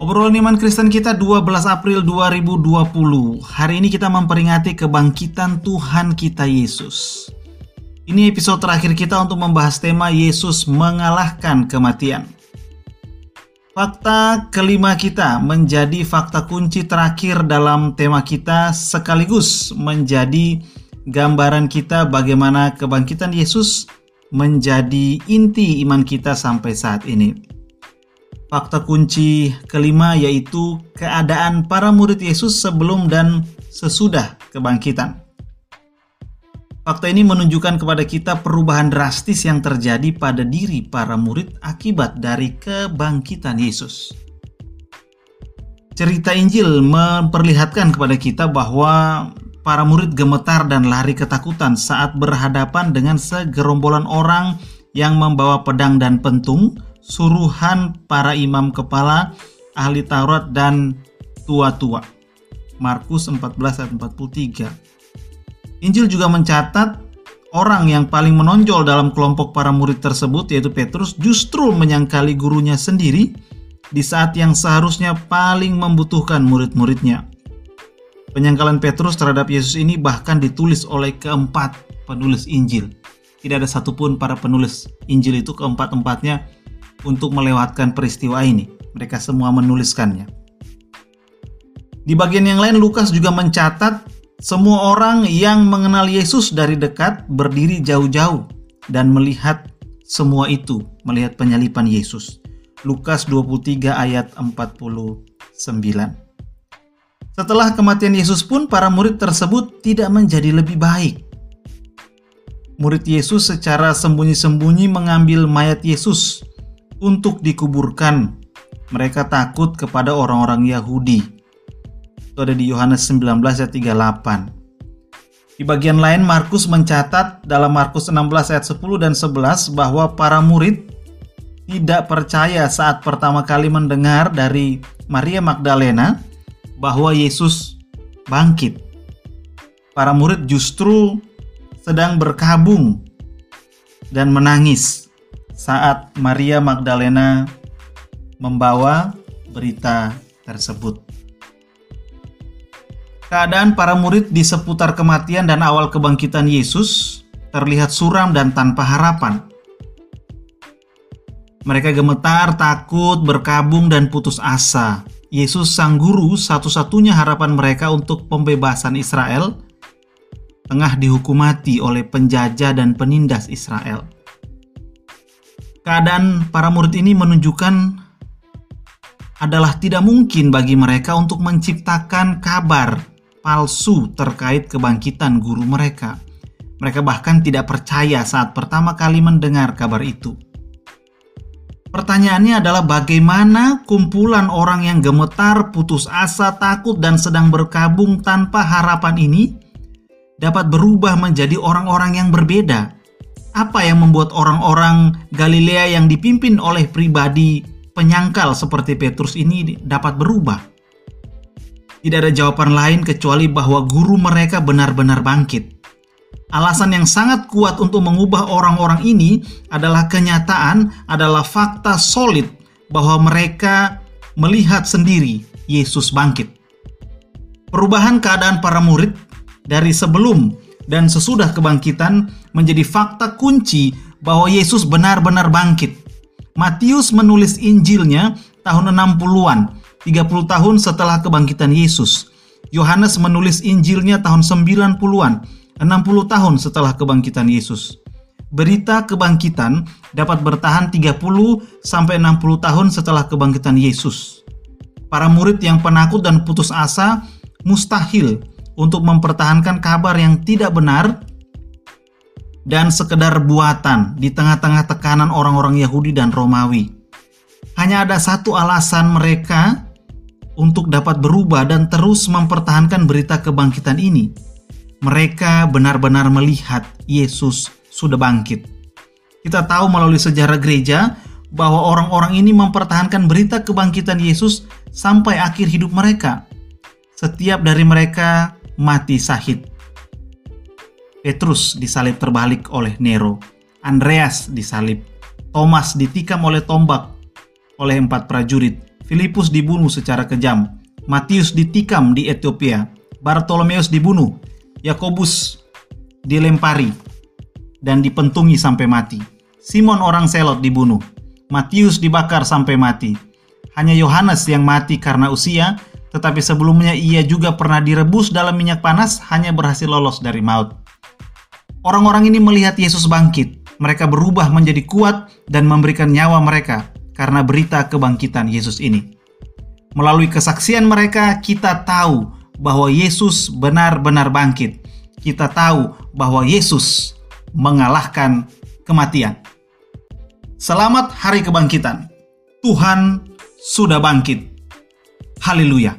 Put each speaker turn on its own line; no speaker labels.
Obrolan iman Kristen kita 12 April 2020. Hari ini kita memperingati kebangkitan Tuhan kita Yesus. Ini episode terakhir kita untuk membahas tema Yesus mengalahkan kematian. Fakta kelima kita menjadi fakta kunci terakhir dalam tema kita sekaligus menjadi gambaran kita bagaimana kebangkitan Yesus menjadi inti iman kita sampai saat ini. Fakta kunci kelima yaitu keadaan para murid Yesus sebelum dan sesudah kebangkitan. Fakta ini menunjukkan kepada kita perubahan drastis yang terjadi pada diri para murid akibat dari kebangkitan Yesus. Cerita Injil memperlihatkan kepada kita bahwa para murid gemetar dan lari ketakutan saat berhadapan dengan segerombolan orang yang membawa pedang dan pentung, suruhan para imam kepala, ahli Taurat dan tua-tua. Markus 14 ayat 43. Injil juga mencatat orang yang paling menonjol dalam kelompok para murid tersebut yaitu Petrus justru menyangkali gurunya sendiri di saat yang seharusnya paling membutuhkan murid-muridnya. Penyangkalan Petrus terhadap Yesus ini bahkan ditulis oleh keempat penulis Injil. Tidak ada satupun para penulis Injil itu keempat-empatnya untuk melewatkan peristiwa ini. Mereka semua menuliskannya. Di bagian yang lain Lukas juga mencatat semua orang yang mengenal Yesus dari dekat berdiri jauh-jauh dan melihat semua itu, melihat penyalipan Yesus. Lukas 23 ayat 49. Setelah kematian Yesus pun para murid tersebut tidak menjadi lebih baik. Murid Yesus secara sembunyi-sembunyi mengambil mayat Yesus untuk dikuburkan. Mereka takut kepada orang-orang Yahudi. Itu ada di Yohanes 19 ayat 38. Di bagian lain Markus mencatat dalam Markus 16 ayat 10 dan 11 bahwa para murid tidak percaya saat pertama kali mendengar dari Maria Magdalena bahwa Yesus bangkit. Para murid justru sedang berkabung dan menangis saat Maria Magdalena membawa berita tersebut. Keadaan para murid di seputar kematian dan awal kebangkitan Yesus terlihat suram dan tanpa harapan. Mereka gemetar, takut, berkabung, dan putus asa. Yesus, Sang Guru, satu-satunya harapan mereka untuk pembebasan Israel, tengah dihukum mati oleh penjajah dan penindas Israel. Keadaan para murid ini menunjukkan adalah tidak mungkin bagi mereka untuk menciptakan kabar palsu terkait kebangkitan guru mereka. Mereka bahkan tidak percaya saat pertama kali mendengar kabar itu. Pertanyaannya adalah bagaimana kumpulan orang yang gemetar, putus asa, takut, dan sedang berkabung tanpa harapan ini dapat berubah menjadi orang-orang yang berbeda apa yang membuat orang-orang Galilea yang dipimpin oleh pribadi penyangkal seperti Petrus ini dapat berubah? Tidak ada jawaban lain kecuali bahwa guru mereka benar-benar bangkit. Alasan yang sangat kuat untuk mengubah orang-orang ini adalah kenyataan, adalah fakta solid bahwa mereka melihat sendiri Yesus bangkit. Perubahan keadaan para murid dari sebelum dan sesudah kebangkitan menjadi fakta kunci bahwa Yesus benar-benar bangkit. Matius menulis Injilnya tahun 60-an, 30 tahun setelah kebangkitan Yesus. Yohanes menulis Injilnya tahun 90-an, 60 tahun setelah kebangkitan Yesus. Berita kebangkitan dapat bertahan 30 sampai 60 tahun setelah kebangkitan Yesus. Para murid yang penakut dan putus asa mustahil untuk mempertahankan kabar yang tidak benar dan sekedar buatan di tengah-tengah tekanan orang-orang Yahudi dan Romawi. Hanya ada satu alasan mereka untuk dapat berubah dan terus mempertahankan berita kebangkitan ini. Mereka benar-benar melihat Yesus sudah bangkit. Kita tahu melalui sejarah gereja bahwa orang-orang ini mempertahankan berita kebangkitan Yesus sampai akhir hidup mereka. Setiap dari mereka mati sahid. Petrus disalib terbalik oleh Nero, Andreas disalib, Thomas ditikam oleh tombak oleh empat prajurit, Filipus dibunuh secara kejam, Matius ditikam di Ethiopia, Bartolomeus dibunuh, Yakobus dilempari dan dipentungi sampai mati. Simon orang Selot dibunuh, Matius dibakar sampai mati. Hanya Yohanes yang mati karena usia, tetapi sebelumnya ia juga pernah direbus dalam minyak panas, hanya berhasil lolos dari maut. Orang-orang ini melihat Yesus bangkit. Mereka berubah menjadi kuat dan memberikan nyawa mereka karena berita kebangkitan Yesus ini. Melalui kesaksian mereka, kita tahu bahwa Yesus benar-benar bangkit. Kita tahu bahwa Yesus mengalahkan kematian. Selamat Hari Kebangkitan. Tuhan sudah bangkit. Haleluya.